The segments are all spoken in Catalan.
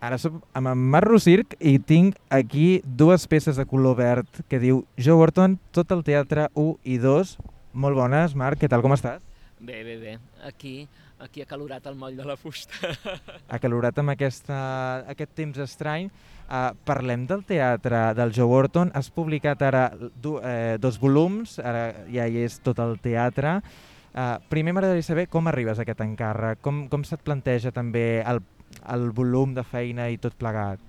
Ara som amb en Marc Rosirc i tinc aquí dues peces de color verd que diu Joe Orton, tot el teatre 1 i 2. Molt bones, Marc, què tal, com estàs? Bé, bé, bé. Aquí, aquí acalorat al moll de la fusta. Acalorat amb aquesta, aquest temps estrany. Uh, parlem del teatre del Joe Orton. Has publicat ara du, eh, dos volums, ara ja hi és tot el teatre. Uh, primer m'agradaria saber com arribes a aquest encàrrec, com, com se't planteja també el, el volum de feina i tot plegat.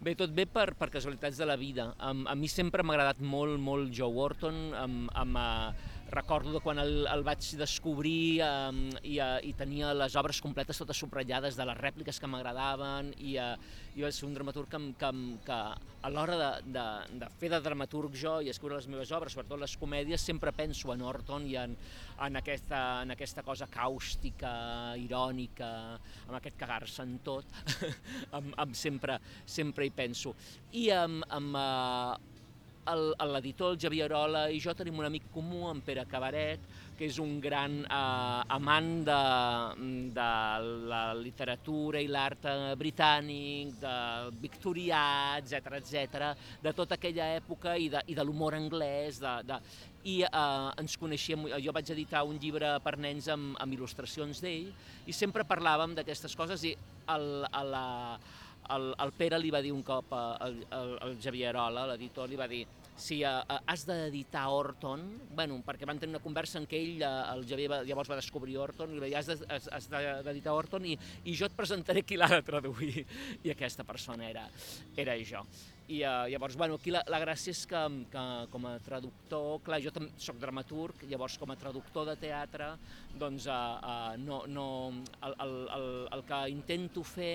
Bé, tot bé per, per casualitats de la vida. A, a mi sempre m'ha agradat molt, molt Joe Wharton, amb, amb, uh, recordo de quan el, el vaig descobrir um, i, uh, i tenia les obres completes totes subratllades de les rèpliques que m'agradaven i, uh, i va ser un dramaturg que, que, que a l'hora de, de, de fer de dramaturg jo i escriure les meves obres, sobretot les comèdies, sempre penso en Orton i en, en, aquesta, en aquesta cosa càustica, irònica, amb aquest cagar-se en tot, amb, amb sempre, sempre hi penso. I amb, amb uh, l'editor, el Javier Arola i jo tenim un amic comú, en Pere Cabaret, que és un gran eh, amant de, de la literatura i l'art eh, britànic, de victorià, etc etc, de tota aquella època i de, i de l'humor anglès, de, de, i eh, ens coneixíem, jo vaig editar un llibre per nens amb, amb il·lustracions d'ell i sempre parlàvem d'aquestes coses i el, la, el, el Pere li va dir un cop al, al, al Javier Arola, l'editor, li va dir si uh, has d'editar Orton, bueno, perquè van tenir una conversa en què ell, uh, el Javier, va, llavors va descobrir Orton, i va dir, has d'editar Orton i, i jo et presentaré qui l'ha de traduir. I aquesta persona era, era jo. I uh, llavors, bueno, aquí la, la gràcia és que, que com a traductor, clar, jo soc dramaturg, llavors com a traductor de teatre, doncs uh, uh, no, no, el, el, el, el que intento fer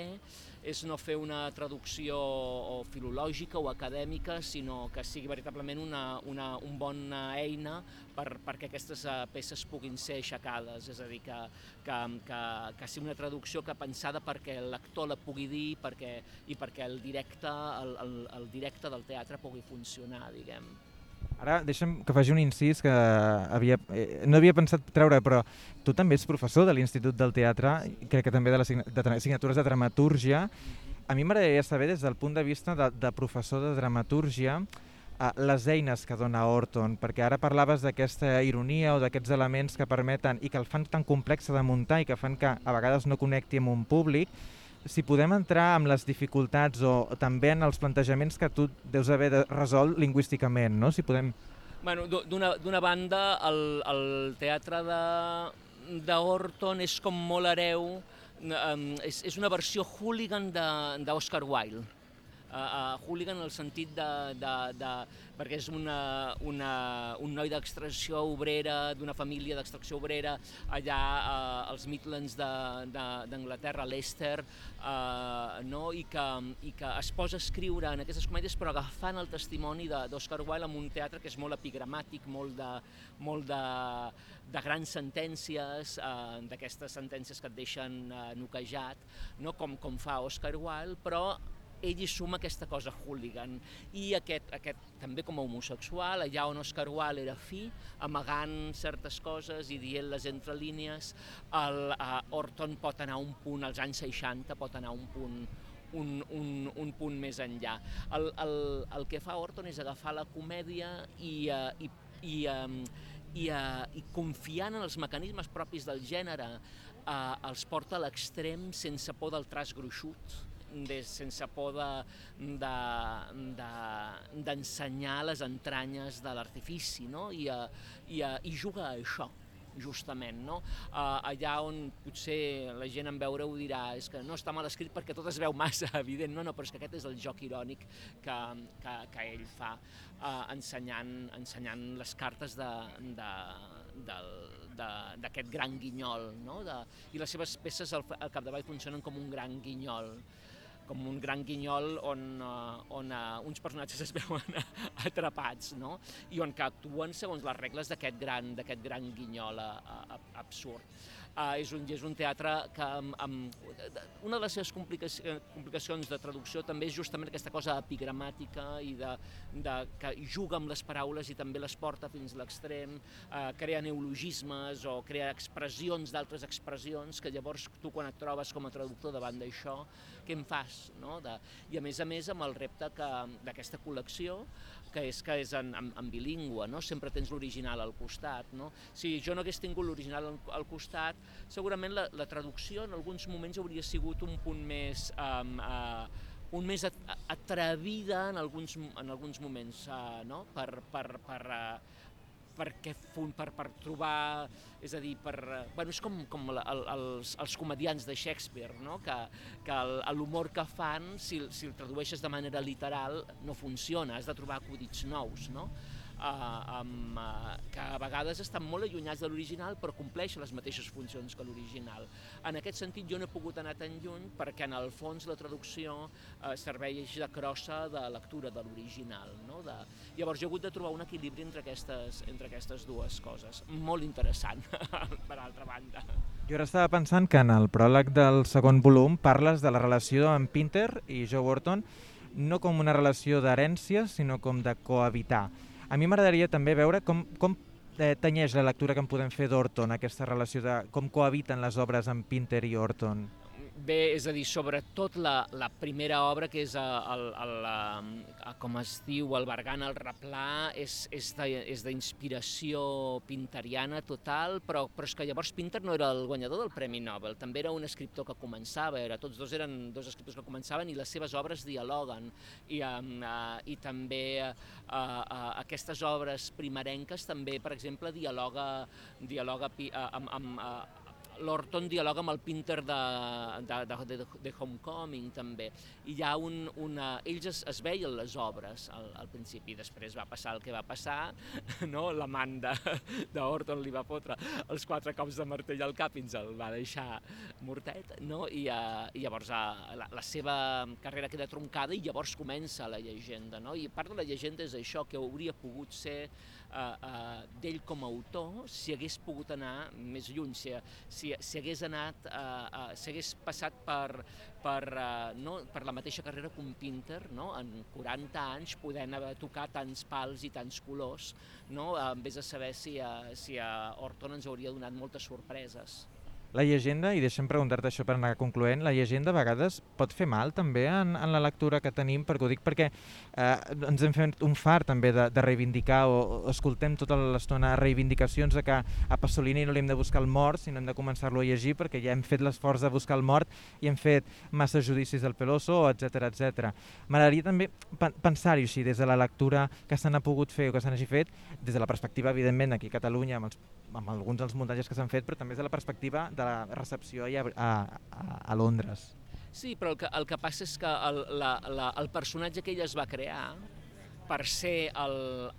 és no fer una traducció o filològica o acadèmica, sinó que sigui veritablement una, una, un bona eina per, perquè aquestes uh, peces puguin ser aixecades, és a dir, que, que, que, que sigui una traducció que pensada perquè el lector la pugui dir perquè, i perquè el directe, el, el, el directe del teatre pugui funcionar, diguem. Ara deixa'm que faci un incís que havia, eh, no havia pensat treure, però tu també ets professor de l'Institut del Teatre, crec que també de les assignatures de dramatúrgia. A mi m'agradaria saber, des del punt de vista de, de professor de dramatúrgia, eh, les eines que dona Orton, perquè ara parlaves d'aquesta ironia o d'aquests elements que permeten i que el fan tan complex de muntar i que fan que a vegades no connecti amb un públic, si podem entrar amb les dificultats o també en els plantejaments que tu deus haver de resolt lingüísticament, no? Si podem... Bueno, D'una banda, el, el teatre d'Horton és com molt hereu, és, és una versió hooligan d'Oscar Wilde. Uh, uh, hooligan en el sentit de, de, de, perquè és una, una, un noi d'extracció obrera, d'una família d'extracció obrera, allà eh, als Midlands d'Anglaterra, Leicester, eh, no? I, que, i que es posa a escriure en aquestes comèdies però agafant el testimoni d'Oscar Wilde amb un teatre que és molt epigramàtic, molt de, molt de, de grans sentències, eh, d'aquestes sentències que et deixen eh, noquejat, no? com, com fa Oscar Wilde, però ell hi suma aquesta cosa hooligan i aquest, aquest també com a homosexual, allà on Oscar Wilde era fi, amagant certes coses i dient-les entre línies, el, uh, Orton pot anar un punt, als anys 60 pot anar un punt un, un, un punt més enllà. El, el, el que fa Orton és agafar la comèdia i, uh, i, i, um, i, uh, i confiant en els mecanismes propis del gènere uh, els porta a l'extrem sense por del traç gruixut, de, sense por d'ensenyar de, de, les entranyes de l'artifici, no? I, i, i juga a això justament, no? Uh, allà on potser la gent en veure-ho dirà és que no està mal escrit perquè tot es veu massa evident, no, no, però és que aquest és el joc irònic que, que, que ell fa uh, ensenyant, ensenyant les cartes de, de, d'aquest gran guinyol, no? De, i les seves peces al, al capdavall funcionen com un gran guinyol com un gran guinyol on, uh, on uh, uns personatges es veuen atrapats no? i on que actuen segons les regles d'aquest gran, gran guinyol uh, absurd. Uh, és, un, és un teatre que amb, amb, una de les seves complicacions, complicacions de traducció també és justament aquesta cosa epigramàtica i de, de, que juga amb les paraules i també les porta fins a l'extrem, uh, crea neologismes o crea expressions d'altres expressions que llavors tu quan et trobes com a traductor davant d'això, què em fas? No? De, I a més a més amb el repte d'aquesta col·lecció que és que és en, en, en bilingüe, no? sempre tens l'original al costat. No? Si jo no hagués tingut l'original al, al costat, segurament la, la traducció en alguns moments hauria sigut un punt més... Um, uh, un més atrevida en alguns, en alguns moments, uh, no? per, per, per, uh, perquè per, per trobar, és a dir, per, bueno, és com, com el, els, els comedians de Shakespeare, no? que, que l'humor que fan, si, si el tradueixes de manera literal, no funciona, has de trobar acudits nous. No? Eh, amb, eh, que a vegades estan molt allunyats de l'original però compleixen les mateixes funcions que l'original. En aquest sentit jo no he pogut anar tan lluny perquè en el fons la traducció eh, serveix de crossa de lectura de l'original. No? De... Llavors jo he hagut de trobar un equilibri entre aquestes, entre aquestes dues coses. Molt interessant, per altra banda. Jo ara estava pensant que en el pròleg del segon volum parles de la relació amb Pinter i Joe Wharton no com una relació d'herència, sinó com de cohabitar. A mi m'agradaria també veure com, com eh, tenyeix la lectura que en podem fer d'Orton, aquesta relació de com cohabiten les obres amb Pinter i Orton. Bé, és a dir, sobretot la, la primera obra, que és el, el, el, el, com es diu, el Bergan al Replà, és, és d'inspiració pinteriana total, però, però és que llavors Pinter no era el guanyador del Premi Nobel, també era un escriptor que començava, era, tots dos eren dos escriptors que començaven i les seves obres dialoguen. I, uh, i també uh, uh, aquestes obres primerenques també, per exemple, dialoga, dialoga uh, amb, amb uh, l'Orton dialoga amb el Pinter de, de, de, de Homecoming també, i hi ha un, una... ells es, es veien les obres al, al principi, després va passar el que va passar, no? l'amant d'Orton li va fotre els quatre cops de martell al cap i ens el va deixar mortet, no? I, uh, i llavors uh, la, la seva carrera queda troncada i llavors comença la llegenda, no? i part de la llegenda és això, que hauria pogut ser uh, uh, d'ell com a autor si hagués pogut anar més lluny, si, si, si hagués anat, uh, uh, si hagués passat per, per, uh, no, per la mateixa carrera que un Pinter, no? en 40 anys podent haver tocat tants pals i tants colors, no? Uh, en vez de saber si, uh, si a Orton ens hauria donat moltes sorpreses. La llegenda, i deixem preguntar-te això per anar concloent, la llegenda a vegades pot fer mal també en, en la lectura que tenim, perquè ho dic perquè eh, ens hem fet un far també de, de reivindicar o, o escoltem tota l'estona reivindicacions de que a Pasolini no li hem de buscar el mort, sinó hem de començar-lo a llegir perquè ja hem fet l'esforç de buscar el mort i hem fet massa judicis del Peloso, etc etc. M'agradaria també pensar-hi així, des de la lectura que se n'ha pogut fer o que se n'hagi fet, des de la perspectiva, evidentment, aquí a Catalunya, amb, els, amb alguns dels muntatges que s'han fet, però també des de la perspectiva de la recepció a, a, a Londres. Sí, però el que, el que passa és que el, la, la, el personatge que ell es va crear per ser el,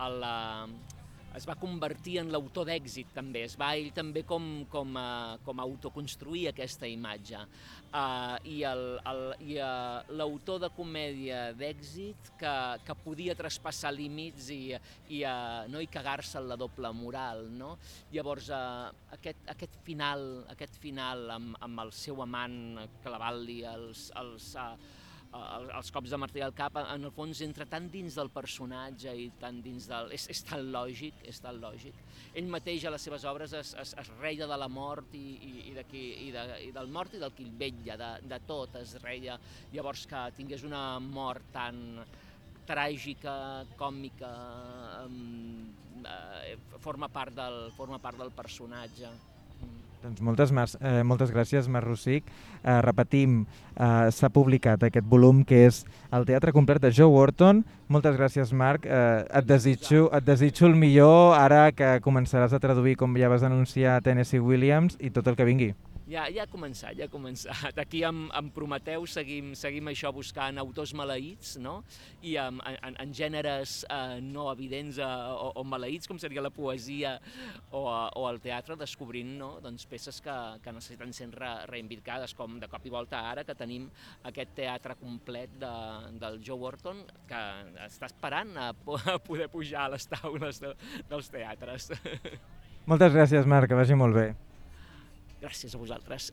el, la, es va convertir en l'autor d'èxit també, es va ell també com, com, a, com a autoconstruir aquesta imatge. Uh, I l'autor de comèdia d'èxit que, que podia traspassar límits i, i, uh, no, i cagar-se en la doble moral. No? Llavors, uh, aquest, aquest final, aquest final amb, amb el seu amant clavant-li els, els, uh, els, els cops de martell al cap, en el fons entra tan dins del personatge i tan dins del... És, és tan lògic, és tan lògic. Ell mateix a les seves obres es, es, es reia de la mort i, i, i, de qui, i, de, i del mort i del qui el vetlla, de, de tot es reia. Llavors que tingués una mort tan tràgica, còmica, eh, forma, part del, forma part del personatge. Doncs moltes, eh, moltes gràcies, Mar Rossic. Eh, repetim, eh, s'ha publicat aquest volum que és el teatre complet de Joe Wharton. Moltes gràcies, Marc. Eh, et, desitjo, et desitjo el millor ara que començaràs a traduir, com ja vas anunciar, Tennessee Williams i tot el que vingui ja, ja ha començat, ja ha començat. Aquí amb, amb Prometeu seguim, seguim això buscant autors maleïts, no? I en, en, en gèneres eh, no evidents eh, o, o maleïts, com seria la poesia o, o el teatre, descobrint no? doncs, peces que, que necessiten ser re, reivindicades, com de cop i volta ara que tenim aquest teatre complet de, del Joe Wharton, que està esperant a, a poder pujar a les taules de, dels teatres. Moltes gràcies, Marc, que vagi molt bé. Gràcies a vosaltres.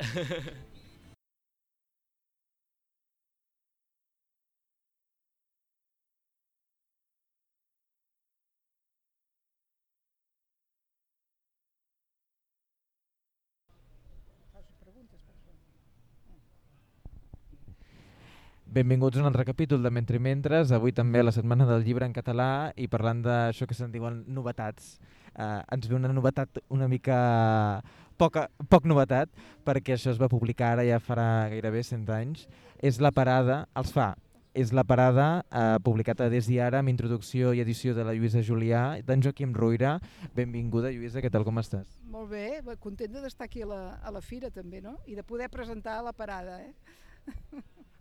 Benvinguts a un altre capítol de Mentre Mentres, avui també a la Setmana del Llibre en català i parlant d'això que se'n diuen novetats. Eh, ens ve una novetat una mica poca, poc novetat, perquè això es va publicar ara ja farà gairebé 100 anys. És la parada, els fa, és la parada eh, publicada des d'ara amb introducció i edició de la Lluïsa Julià, d'en Joaquim Ruïra. Benvinguda, Lluïsa, què tal, com estàs? Molt bé, contenta d'estar aquí a la, a la fira també, no? I de poder presentar la parada, eh?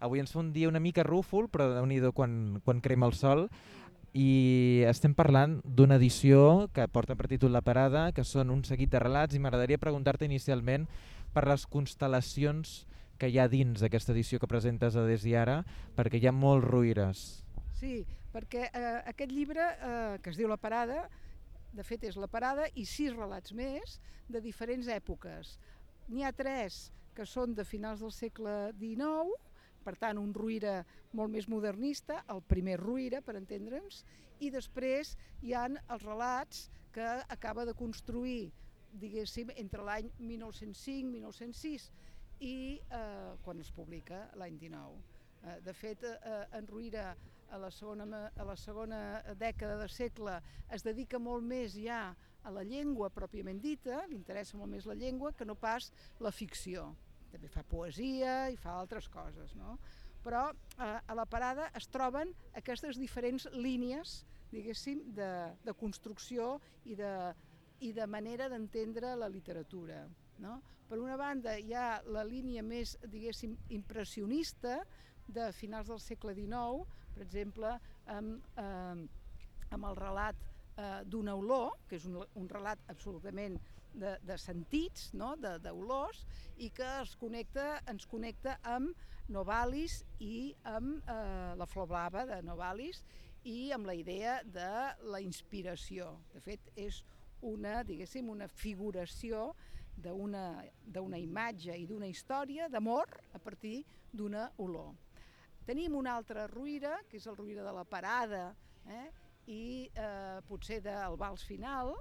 Avui ens fa un dia una mica rúfol, però déu nhi quan, quan crema el sol. I estem parlant d'una edició que porta per títol La Parada, que són un seguit de relats, i m'agradaria preguntar-te inicialment per les constel·lacions que hi ha dins d'aquesta edició que presentes a Des i Ara, perquè hi ha molts ruïres. Sí, perquè eh, aquest llibre, eh, que es diu La Parada, de fet és La Parada, i sis relats més de diferents èpoques. N'hi ha tres que són de finals del segle XIX, per tant un Ruïra molt més modernista, el primer Ruïra, per entendre'ns, i després hi han els relats que acaba de construir, diguéssim, entre l'any 1905-1906 i eh, quan es publica l'any 19. Eh, de fet, eh, en Ruïra a la, segona, a la segona dècada de segle es dedica molt més ja a la llengua pròpiament dita, li interessa molt més la llengua que no pas la ficció també fa poesia i fa altres coses, no? Però eh, a la parada es troben aquestes diferents línies, diguéssim, de, de construcció i de, i de manera d'entendre la literatura. No? Per una banda hi ha la línia més, diguéssim, impressionista de finals del segle XIX, per exemple, amb, eh, amb el relat eh, d'una olor, que és un, un relat absolutament de, de sentits, no? d'olors, i que es connecta, ens connecta amb Novalis i amb eh, la flor blava de Novalis i amb la idea de la inspiració. De fet, és una, diguéssim, una figuració d'una imatge i d'una història d'amor a partir d'una olor. Tenim una altra ruïra, que és el ruïra de la parada, eh? i eh, potser del vals final,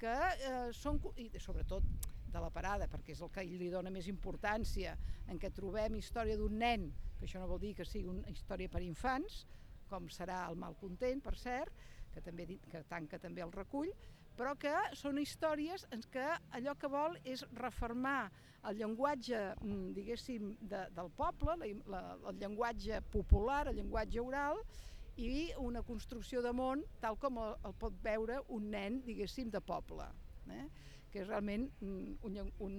que eh, són, i sobretot de la parada, perquè és el que li dona més importància, en què trobem història d'un nen, que això no vol dir que sigui una història per infants, com serà el Malcontent, per cert, que també que tanca també el recull, però que són històries en què allò que vol és reformar el llenguatge, mm, diguéssim, de, del poble, la, la, el llenguatge popular, el llenguatge oral, i una construcció de món tal com el, el pot veure un nen, diguéssim, de poble, eh? que és realment mm, un, un,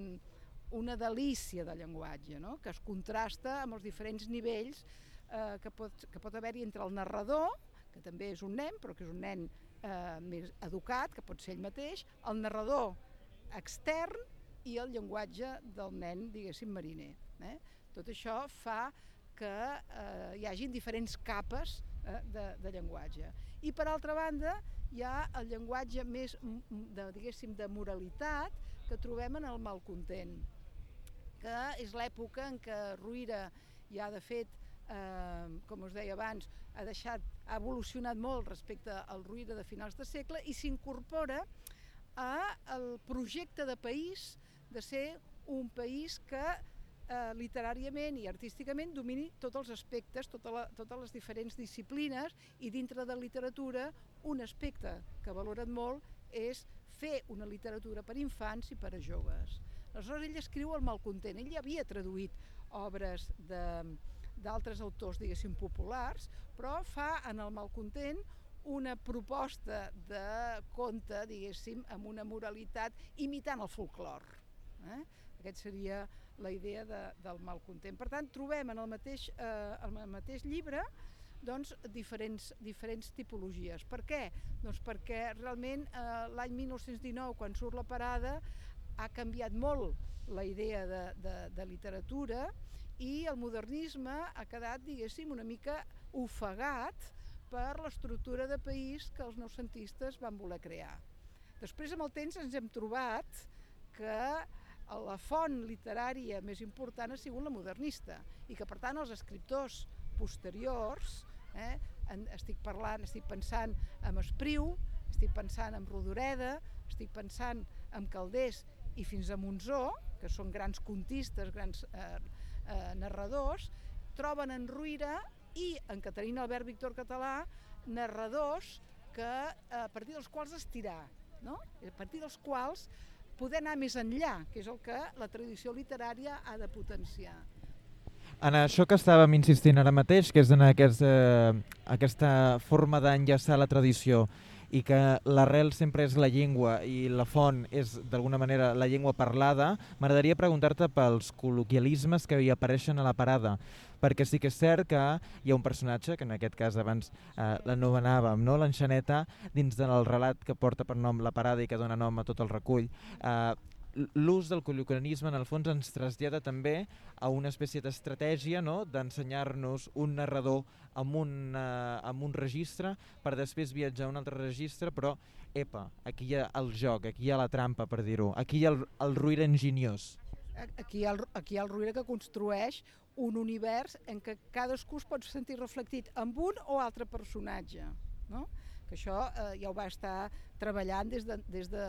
una delícia de llenguatge, no? que es contrasta amb els diferents nivells eh, que pot, que pot haver-hi entre el narrador, que també és un nen, però que és un nen eh, més educat, que pot ser ell mateix, el narrador extern i el llenguatge del nen, diguéssim, mariner. Eh? Tot això fa que eh, hi hagin diferents capes de, de llenguatge. I per altra banda hi ha el llenguatge més, de, diguéssim, de moralitat que trobem en el malcontent, que és l'època en què Ruïra ja de fet, eh, com us deia abans, ha, deixat, ha evolucionat molt respecte al Ruïra de finals de segle i s'incorpora al projecte de país de ser un país que eh, literàriament i artísticament domini tots els aspectes, tota la, totes les diferents disciplines i dintre de literatura un aspecte que valoren molt és fer una literatura per infants i per a joves. Aleshores ell escriu el malcontent, ell havia traduït obres d'altres autors, diguéssim, populars, però fa en el malcontent una proposta de conte, diguéssim, amb una moralitat imitant el folclor. Eh? Aquest seria la idea de, del malcontent. Per tant, trobem en el mateix, eh, en el mateix llibre doncs, diferents, diferents tipologies. Per què? Doncs perquè realment eh, l'any 1919, quan surt la parada, ha canviat molt la idea de, de, de literatura i el modernisme ha quedat, diguéssim, una mica ofegat per l'estructura de país que els noucentistes van voler crear. Després, amb el temps, ens hem trobat que la font literària més important ha sigut la modernista i que per tant els escriptors posteriors, eh, en, estic parlant, estic pensant en Espriu, estic pensant en Rodoreda, estic pensant en Calders i fins a Monzó, que són grans contistes, grans eh, eh, narradors, troben en Ruïra i en Caterina Albert Víctor Català narradors que, a partir dels quals estirar, no? a partir dels quals poder anar més enllà, que és el que la tradició literària ha de potenciar. En això que estàvem insistint ara mateix, que és en aquest, eh, aquesta forma d'enllaçar la tradició i que l'arrel sempre és la llengua i la font és d'alguna manera la llengua parlada, m'agradaria preguntar-te pels col·loquialismes que hi apareixen a la parada, perquè sí que és cert que hi ha un personatge, que en aquest cas abans eh, l'anomenàvem, no? l'enxaneta, dins del relat que porta per nom la parada i que dona nom a tot el recull, eh, l'ús del col·loquialisme en el fons ens trasllada també a una espècie d'estratègia no? d'ensenyar-nos un narrador amb un, uh, amb un registre per després viatjar a un altre registre, però epa, aquí hi ha el joc, aquí hi ha la trampa per dir-ho, aquí hi ha el, el ruïre enginyós. Aquí hi, ha el, aquí hi ha el ruïre que construeix un univers en què cadascú es pot sentir reflectit amb un o altre personatge. No? que això eh, ja ho va estar treballant des, de, des, de,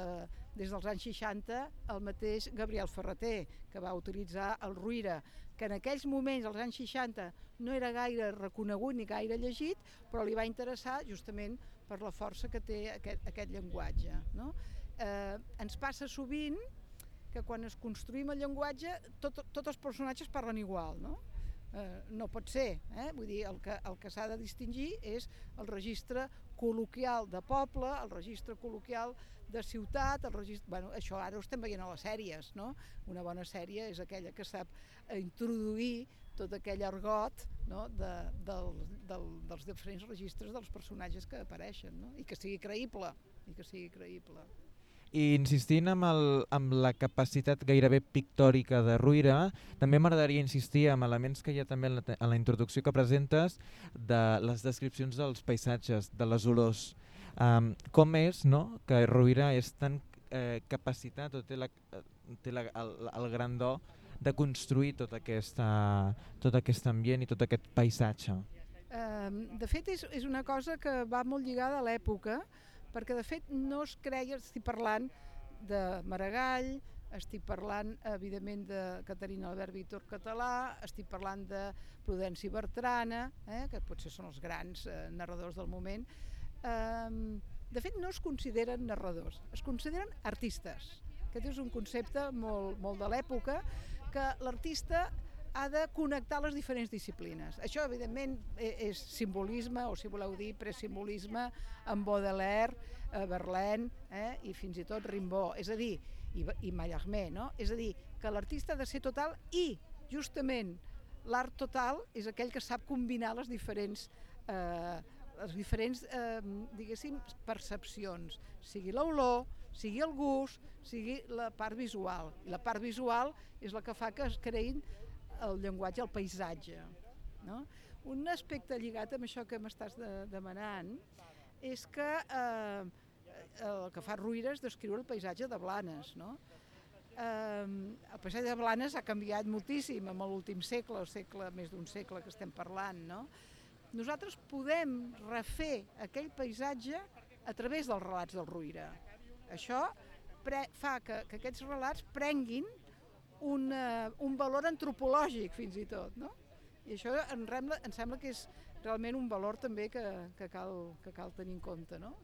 des dels anys 60 el mateix Gabriel Ferreter, que va utilitzar el Ruïra, que en aquells moments, als anys 60, no era gaire reconegut ni gaire llegit, però li va interessar justament per la força que té aquest, aquest llenguatge. No? Eh, ens passa sovint que quan es construïm el llenguatge tot, tots els personatges parlen igual, no? Eh, no pot ser, eh? vull dir, el que, el que s'ha de distingir és el registre col·loquial de poble, el registre col·loquial de ciutat, el registre... Bueno, això ara ho estem veient a les sèries, no? Una bona sèrie és aquella que sap introduir tot aquell argot no? de, del, del, dels diferents registres dels personatges que apareixen no? i que sigui creïble i que sigui creïble. I insistint amb, el, amb la capacitat gairebé pictòrica de Ruïra, també m'agradaria insistir amb elements que hi ha també en la, en la introducció que presentes de les descripcions dels paisatges, de les olors. Um, com és no, que Ruïra és tan eh, capacitat o té, la, té la, el, el gran do de construir tot, aquesta, tot aquest ambient i tot aquest paisatge? Um, de fet, és, és una cosa que va molt lligada a l'època, perquè de fet no es creia, estic parlant de Maragall, estic parlant evidentment de Caterina Albert Víctor Català, estic parlant de Prudenci Bertrana, eh, que potser són els grans eh, narradors del moment. Eh, de fet no es consideren narradors, es consideren artistes. Aquest és un concepte molt, molt de l'època, que l'artista ha de connectar les diferents disciplines. Això, evidentment, e, és simbolisme, o si voleu dir, presimbolisme, amb Baudelaire, eh, Verlaine eh, i fins i tot Rimbaud, és a dir, i, i Mallarmé, no? És a dir, que l'artista ha de ser total i, justament, l'art total és aquell que sap combinar les diferents eh, les diferents, eh, diguéssim, percepcions, sigui l'olor, sigui el gust, sigui la part visual. I la part visual és la que fa que es creïn el llenguatge, el paisatge. No? Un aspecte lligat amb això que m'estàs de, demanant és que eh, el que fa Ruïra és descriure el paisatge de Blanes. No? Eh, el paisatge de Blanes ha canviat moltíssim en l'últim segle, el segle més d'un segle que estem parlant. No? Nosaltres podem refer aquell paisatge a través dels relats del Ruïra. Això fa que, que aquests relats prenguin un, uh, un valor antropològic fins i tot, no? I això em, sembla, em sembla que és realment un valor també que, que, cal, que cal tenir en compte, no?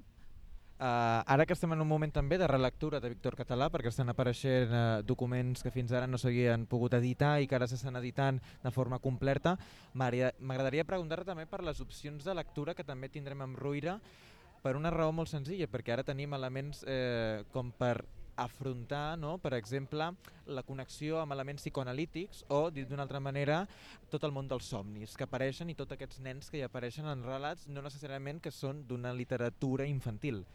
Uh, ara que estem en un moment també de relectura de Víctor Català, perquè estan apareixent uh, documents que fins ara no s'havien pogut editar i que ara s'estan editant de forma completa, m'agradaria preguntar també per les opcions de lectura que també tindrem amb Ruïra, per una raó molt senzilla, perquè ara tenim elements eh, com per afrontar, no? per exemple, la connexió amb elements psicoanalítics o, dit d'una altra manera, tot el món dels somnis que apareixen i tots aquests nens que hi apareixen en relats no necessàriament que són d'una literatura infantil.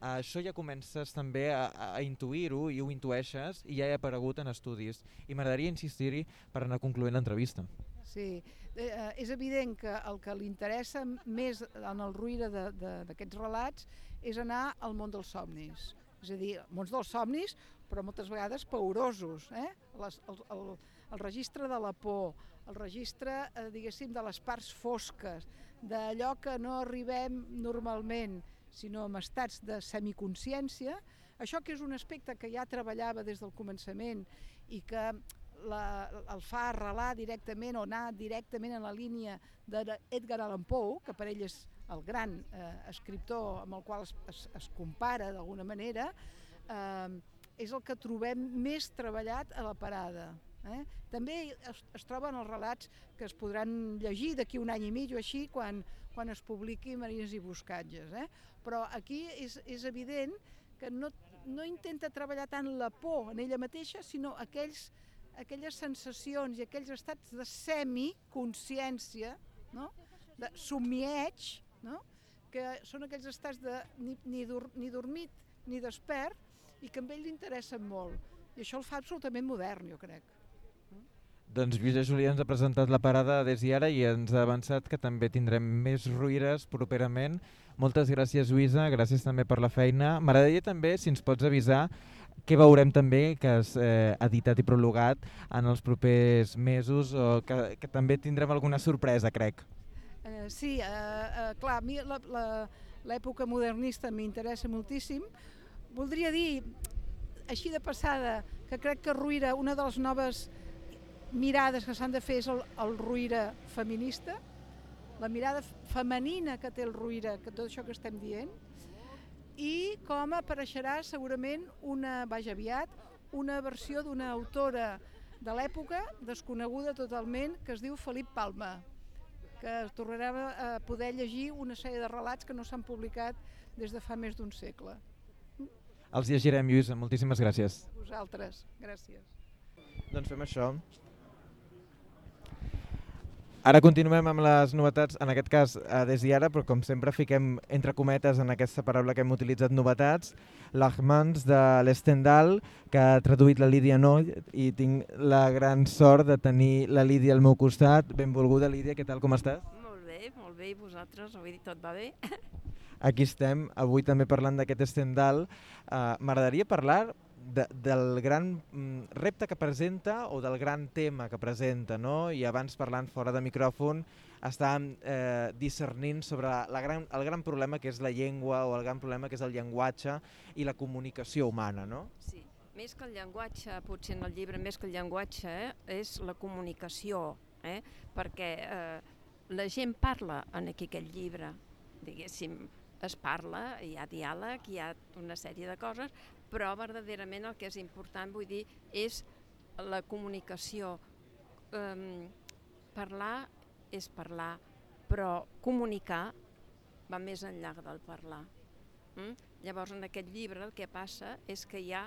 Això ja comences també a, a intuir-ho i ho intueixes i ja ha aparegut en estudis. I m'agradaria insistir-hi per anar concloent l'entrevista. Sí, eh, eh és evident que el que li interessa més en el ruïre d'aquests relats és anar al món dels somnis és a dir, mons dels somnis però moltes vegades paurosos. Eh? Les, el, el, el registre de la por, el registre, eh, diguéssim, de les parts fosques, d'allò que no arribem normalment, sinó en estats de semiconsciència, això que és un aspecte que ja treballava des del començament i que la, el fa arrelar directament o anar directament en la línia d'Edgar Allan Poe, que per ell és el gran eh, escriptor amb el qual es, es, es compara d'alguna manera, eh, és el que trobem més treballat a la parada. Eh? També es, es troben els relats que es podran llegir d'aquí un any i mig o així quan, quan es publiqui Marines i Buscatges. Eh? Però aquí és, és evident que no, no intenta treballar tant la por en ella mateixa, sinó aquells, aquelles sensacions i aquells estats de semiconsciència, no? de somieig, no? que són aquells estats de ni, ni, dur, ni dormit ni despert i que a ell li interessen molt. I això el fa absolutament modern, jo crec. Doncs Lluïsa Julià ens ha presentat la parada des i ara i ens ha avançat que també tindrem més ruïres properament. Moltes gràcies Lluïsa, gràcies també per la feina. M'agradaria també, si ens pots avisar, què veurem també que has eh, editat i prologat en els propers mesos o que, que també tindrem alguna sorpresa, crec. Eh, sí, eh, eh, clar, a mi l'època modernista m'interessa moltíssim. Voldria dir, així de passada, que crec que Ruïra, una de les noves mirades que s'han de fer és el, el Ruïra feminista, la mirada femenina que té el Ruïra, que tot això que estem dient, i com apareixerà segurament una, vaja aviat, una versió d'una autora de l'època, desconeguda totalment, que es diu Felip Palma, que tornarem a poder llegir una sèrie de relats que no s'han publicat des de fa més d'un segle. Els llegirem, Lluís. Moltíssimes gràcies. Vosaltres. Gràcies. Doncs fem això. Ara continuem amb les novetats, en aquest cas eh, des d'ara, però com sempre fiquem entre cometes en aquesta paraula que hem utilitzat novetats, l'Ahmans de l'Estendal, que ha traduït la Lídia Noll i tinc la gran sort de tenir la Lídia al meu costat. Benvolguda Lídia, què tal, com estàs? Molt bé, molt bé, i vosaltres? Avui tot va bé? Aquí estem, avui també parlant d'aquest Estendal. Uh, M'agradaria parlar de, del gran mm, repte que presenta o del gran tema que presenta, no? i abans parlant fora de micròfon estàvem eh, discernint sobre la gran, el gran problema que és la llengua o el gran problema que és el llenguatge i la comunicació humana. No? Sí, més que el llenguatge, potser en el llibre, més que el llenguatge, eh, és la comunicació, eh? perquè eh, la gent parla en aquí aquest llibre, diguéssim, es parla, hi ha diàleg, hi ha una sèrie de coses, però verdaderament el que és important, vull dir, és la comunicació. Um, parlar és parlar, però comunicar va més enllà del parlar. Mm? Llavors, en aquest llibre el que passa és que hi ha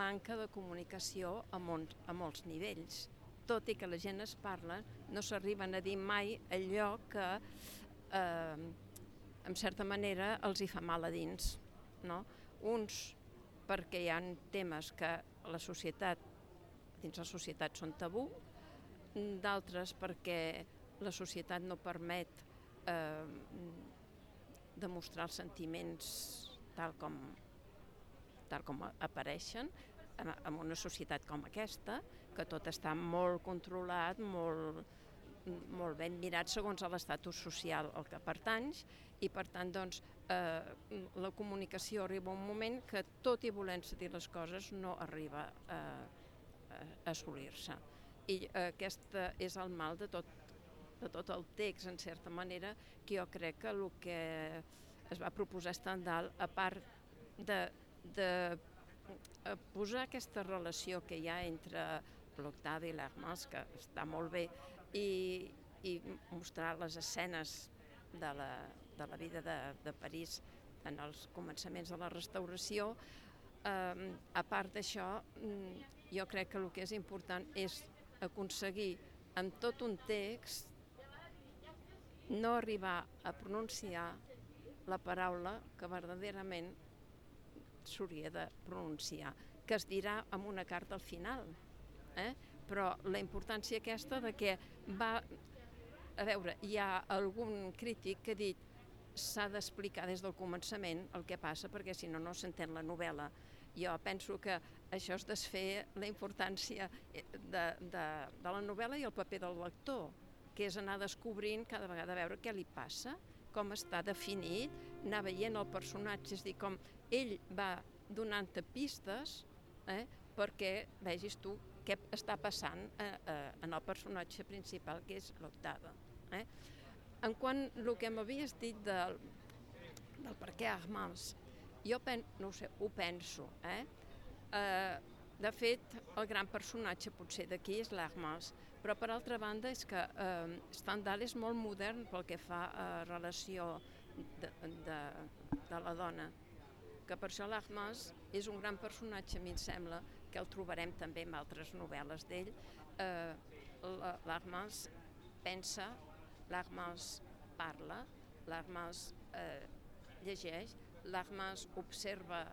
manca de comunicació a, molts, a molts nivells. Tot i que la gent es parla, no s'arriben a dir mai allò que, eh, en certa manera, els hi fa mal a dins. No? Uns perquè hi ha temes que la societat, dins la societat són tabú, d'altres perquè la societat no permet eh, demostrar els sentiments tal com, tal com apareixen en, en una societat com aquesta, que tot està molt controlat, molt, molt ben mirat segons l'estatus social al que pertanys i per tant doncs, eh, la comunicació arriba un moment que tot i volent-se dir les coses no arriba a, a assolir-se. I eh, aquest és el mal de tot, de tot el text, en certa manera, que jo crec que el que es va proposar Stendhal, a part de, de eh, posar aquesta relació que hi ha entre l'Octave i l'Hermans, que està molt bé, i, i mostrar les escenes de la, de la vida de, de París en els començaments de la restauració. Eh, a part d'això, mm, jo crec que el que és important és aconseguir en tot un text no arribar a pronunciar la paraula que verdaderament s'hauria de pronunciar, que es dirà amb una carta al final. Eh? Però la importància aquesta de que va... A veure, hi ha algun crític que ha dit s'ha d'explicar des del començament el que passa perquè si no no s'entén la novel·la. Jo penso que això és desfer la importància eh, de, de, de la novel·la i el paper del lector, que és anar descobrint cada vegada a veure què li passa, com està definit, anar veient el personatge, és dir, com ell va donant-te pistes eh, perquè vegis tu què està passant eh, eh, en el personatge principal, que és l'Octava. Eh? En quant el que m'havies dit del, del per què Armals, jo pen, no sé, ho penso. Eh? Eh, de fet, el gran personatge potser d'aquí és l'Armals, però per altra banda és que eh, Stendhal és molt modern pel que fa a relació de, de, de la dona, que per això l'Armals és un gran personatge, a mi em sembla, que el trobarem també en altres novel·les d'ell. Eh, L'Armals pensa, l'Armals parla, l'Armals eh, llegeix, l'Armals observa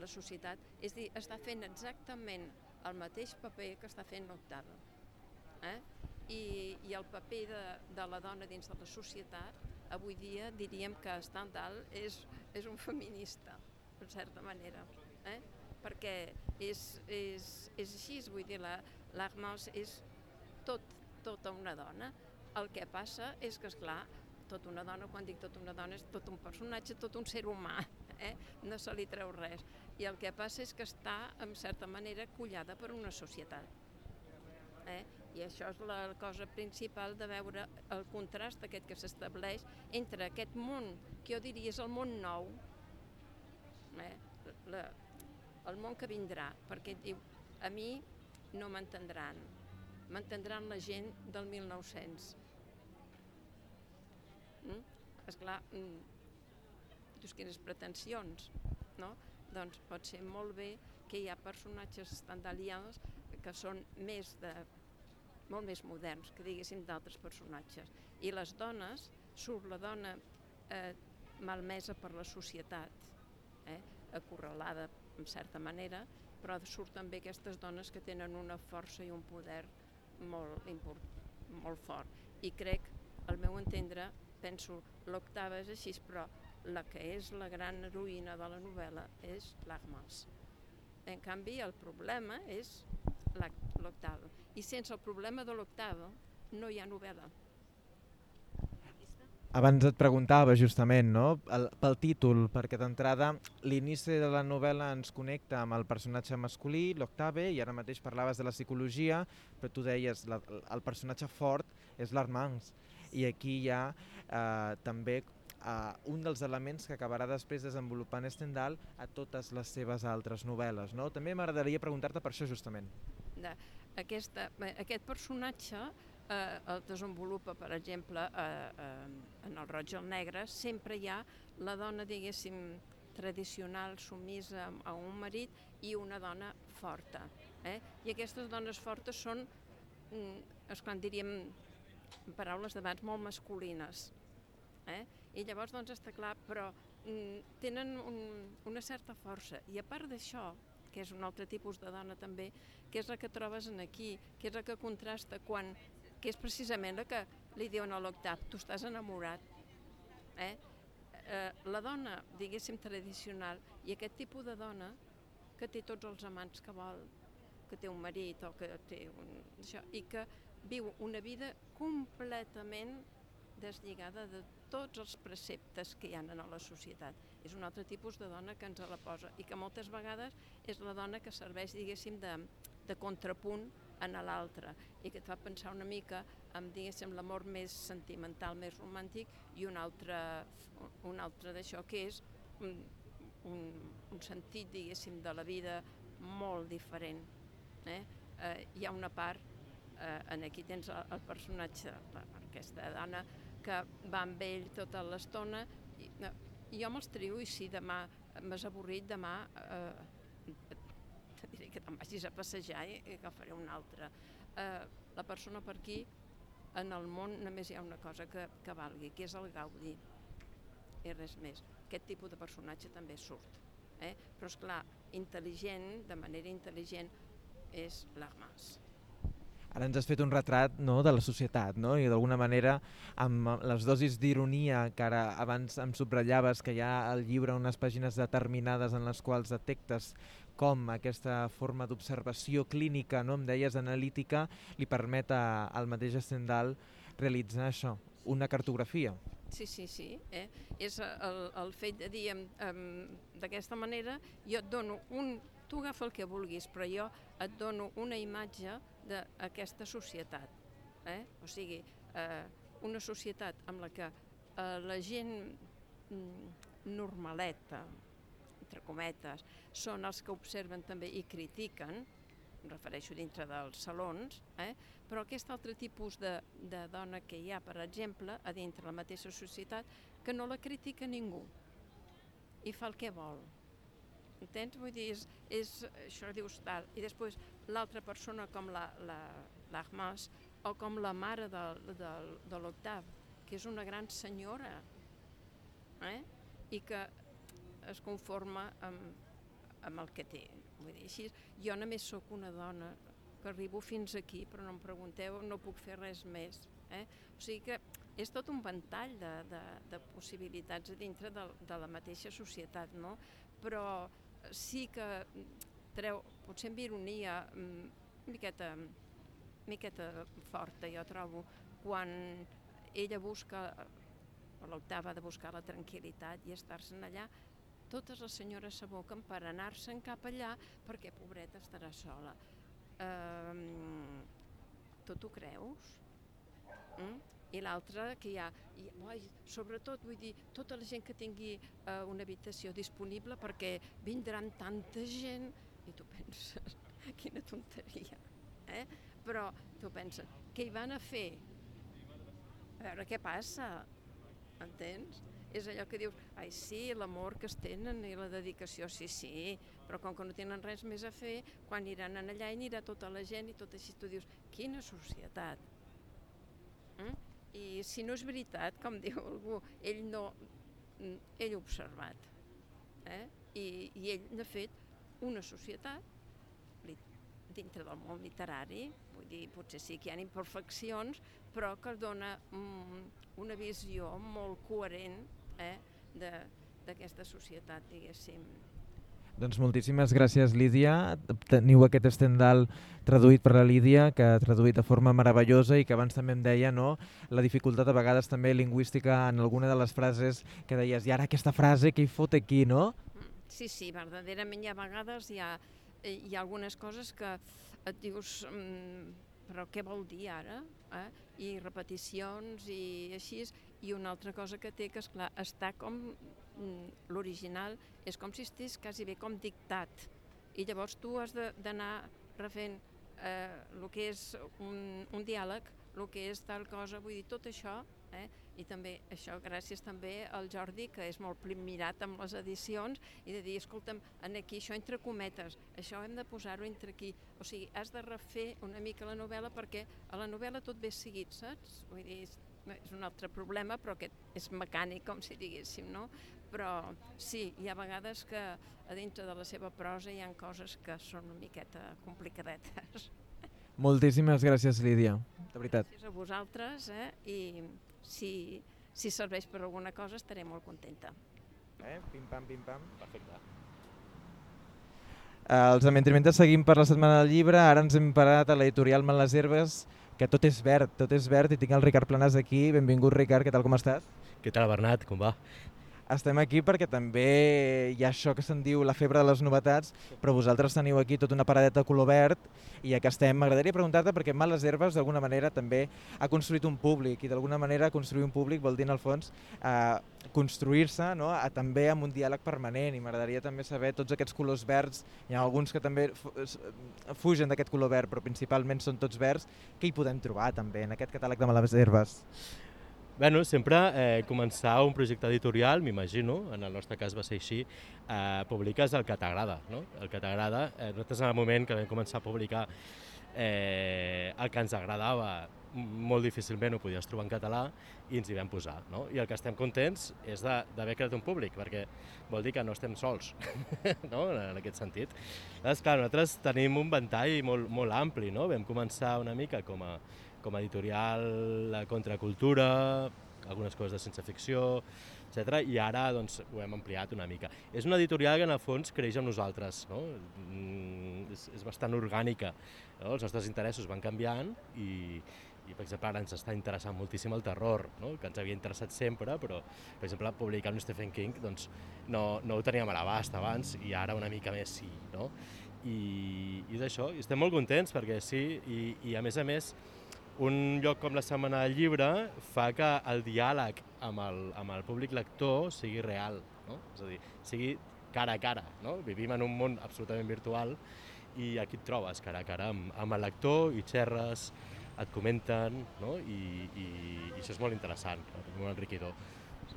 la societat, és dir, està fent exactament el mateix paper que està fent l'Octava. Eh? I, I el paper de, de la dona dins de la societat, avui dia diríem que Stendhal és, és un feminista, en certa manera. Eh? perquè és, és, és així, vull dir, l'Armals la, és tot, tota una dona. El que passa és que, és clar, tota una dona, quan dic tota una dona, és tot un personatge, tot un ser humà, eh? no se li treu res. I el que passa és que està, en certa manera, collada per una societat. Eh? I això és la cosa principal de veure el contrast aquest que s'estableix entre aquest món, que jo diria és el món nou, eh? la, el món que vindrà, perquè diu, a mi no m'entendran, m'entendran la gent del 1900. Mm? Esclar, mm, dius quines pretensions, no? Doncs pot ser molt bé que hi ha personatges estandalians que són més de, molt més moderns, que diguéssim d'altres personatges. I les dones, surt la dona eh, malmesa per la societat, eh, acorralada en certa manera, però surt també aquestes dones que tenen una força i un poder molt, import, molt fort. I crec, al meu entendre, penso, l'octava és així, però la que és la gran heroïna de la novel·la és l'Armals. En canvi, el problema és l'octava. I sense el problema de l'octava no hi ha novel·la. Abans et preguntava justament, no? El, pel títol, perquè d'entrada l'inici de la novel·la ens connecta amb el personatge masculí, l'Octave, i ara mateix parlaves de la psicologia, però tu deies la, el personatge fort és l'Armands. I aquí hi ha eh, també eh, un dels elements que acabarà després desenvolupant Stendhal a totes les seves altres novel·les. No? També m'agradaria preguntar-te per això justament. De, aquesta, aquest personatge eh, el desenvolupa, per exemple, eh, eh, en el roig i el negre, sempre hi ha la dona, diguéssim, tradicional, sumisa a un marit i una dona forta. Eh? I aquestes dones fortes són, mm, es quan diríem paraules d'abans, molt masculines. Eh? I llavors, doncs, està clar, però mm, tenen un, una certa força. I a part d'això, que és un altre tipus de dona també, que és la que trobes en aquí, que és la que contrasta quan que és precisament la que li diuen a l'octav, tu estàs enamorat. Eh? Eh, la dona, diguéssim, tradicional, i aquest tipus de dona que té tots els amants que vol, que té un marit o que té un... Això, i que viu una vida completament deslligada de tots els preceptes que hi ha en la societat. És un altre tipus de dona que ens la posa i que moltes vegades és la dona que serveix, diguéssim, de, de contrapunt en l'altre i que et fa pensar una mica en, diguéssim, l'amor més sentimental, més romàntic i un altre, un altre d'això que és un, un, un sentit, diguéssim, de la vida molt diferent. Eh? Eh, hi ha una part, eh, en aquí tens el, el personatge, la, aquesta dona, que va amb ell tota l'estona, i, jo me'ls trio i si demà m'has avorrit, demà eh, diré que te'n vagis a passejar i, i agafaré una altra. Eh, la persona per aquí, en el món només hi ha una cosa que, que valgui, que és el gaudi, i res més. Aquest tipus de personatge també surt. Eh? Però, és clar, intel·ligent, de manera intel·ligent, és l'Armas. Ara ens has fet un retrat no, de la societat no? i d'alguna manera amb les dosis d'ironia que ara abans em subratllaves que hi ha al llibre unes pàgines determinades en les quals detectes com aquesta forma d'observació clínica, no em deies, analítica, li permet a, al mateix Stendhal realitzar això, una cartografia. Sí, sí, sí. Eh? És el, el fet de dir d'aquesta manera, jo et dono un... Tu agafa el que vulguis, però jo et dono una imatge d'aquesta societat. Eh? O sigui, eh, una societat amb la que eh, la gent mm, normaleta, entre cometes, són els que observen també i critiquen, em refereixo dintre dels salons, eh? però aquest altre tipus de, de dona que hi ha, per exemple, a dintre la mateixa societat, que no la critica ningú i fa el que vol. Entens? Vull dir, és, és això dius tal. I després l'altra persona com l'Ahmas la, o com la mare de, de, de l'Octav, que és una gran senyora eh? i que es conforma amb, amb el que té. Vull dir, així, jo només sóc una dona que arribo fins aquí, però no em pregunteu, no puc fer res més. Eh? O sigui que és tot un ventall de, de, de possibilitats dintre de, de la mateixa societat, no? però sí que treu, potser amb ironia, una mm, miqueta, miqueta forta, jo trobo, quan ella busca, o l'octava de buscar la tranquil·litat i estar-se'n allà, totes les senyores s'aboquen per anar-se'n cap allà perquè pobreta estarà sola eh, tu t'ho creus? Mm? I l'altre que hi ha, i, oi, sobretot vull dir, tota la gent que tingui eh, una habitació disponible perquè vindran tanta gent penses, quina tonteria, eh? però tu penses, què hi van a fer? A veure què passa, entens? és allò que dius, ai sí, l'amor que es tenen i la dedicació, sí, sí, però com que no tenen res més a fer, quan iran allà i anirà tota la gent i tot així tu dius, quina societat. Mm? I si no és veritat, com diu algú, ell no, mm, ell observat, eh? I, i ell n'ha fet una societat dintre del món literari, vull dir, potser sí que hi ha imperfeccions, però que dona mm, una visió molt coherent eh, d'aquesta societat, diguéssim. Doncs moltíssimes gràcies, Lídia. Teniu aquest estendal traduït per la Lídia, que ha traduït de forma meravellosa i que abans també em deia no? la dificultat a vegades també lingüística en alguna de les frases que deies i ara aquesta frase, què hi fot aquí, no? Sí, sí, verdaderament hi ha vegades hi ha, hi ha algunes coses que et dius mmm, però què vol dir ara? Eh? I repeticions i així, i una altra cosa que té que, és clar està com mm, l'original, és com si estigués quasi bé com dictat. I llavors tu has d'anar refent eh, el que és un, un diàleg, el que és tal cosa, vull dir, tot això, eh? I també això gràcies també al Jordi, que és molt mirat amb les edicions, i de dir, escolta'm, en aquí això entre cometes, això hem de posar-ho entre aquí. O sigui, has de refer una mica la novel·la perquè a la novel·la tot ve seguit, saps? Vull dir, és un altre problema, però aquest és mecànic, com si diguéssim, no? Però sí, hi ha vegades que a dintre de la seva prosa hi ha coses que són una miqueta complicadetes. Moltíssimes gràcies, Lídia, de veritat. Gràcies a vosaltres, eh? i si, si serveix per alguna cosa estaré molt contenta. Eh? Pim-pam, pim-pam. Perfecte. Eh, els amentrimentos seguim per la Setmana del Llibre, ara ens hem parat a l'editorial Man les Herbes, que tot és verd, tot és verd i tinc el Ricard Planàs aquí. Benvingut Ricard, què tal, com estàs? Què tal Bernat, com va? Estem aquí perquè també hi ha això que se'n diu la febre de les novetats, però vosaltres teniu aquí tota una paradeta de color verd i ja que estem, m'agradaria preguntar-te perquè Males Herbes d'alguna manera també ha construït un públic i d'alguna manera construir un públic vol dir en el fons eh, construir-se no? a, també amb un diàleg permanent i m'agradaria també saber tots aquests colors verds, hi ha alguns que també fugen d'aquest color verd però principalment són tots verds, què hi podem trobar també en aquest catàleg de Males Herbes? Bueno, sempre eh, començar un projecte editorial, m'imagino, en el nostre cas va ser així, eh, publiques el que t'agrada, no? El que t'agrada. Eh, nosaltres en el moment que vam començar a publicar eh, el que ens agradava, molt difícilment ho podies trobar en català i ens hi vam posar. No? I el que estem contents és d'haver creat un públic, perquè vol dir que no estem sols, no? en aquest sentit. Llavors, clar, nosaltres tenim un ventall molt, molt ampli, no? vam començar una mica com a com a editorial la contracultura, algunes coses de sense ficció, etc. I ara doncs, ho hem ampliat una mica. És una editorial que en el fons creix amb nosaltres, no? Mm, és, és bastant orgànica. No? Els nostres interessos van canviant i, i per exemple ara ens està interessant moltíssim el terror, no? que ens havia interessat sempre, però per exemple publicar un Stephen King doncs, no, no ho teníem a l'abast abans i ara una mica més sí. No? I, i d'això, estem molt contents perquè sí, i, i a més a més un lloc com la Setmana del Llibre fa que el diàleg amb el, amb el públic lector sigui real, no? és a dir, sigui cara a cara. No? Vivim en un món absolutament virtual i aquí et trobes cara a cara amb, amb el lector i xerres, et comenten, no? I, i, i això és molt interessant, molt enriquidor.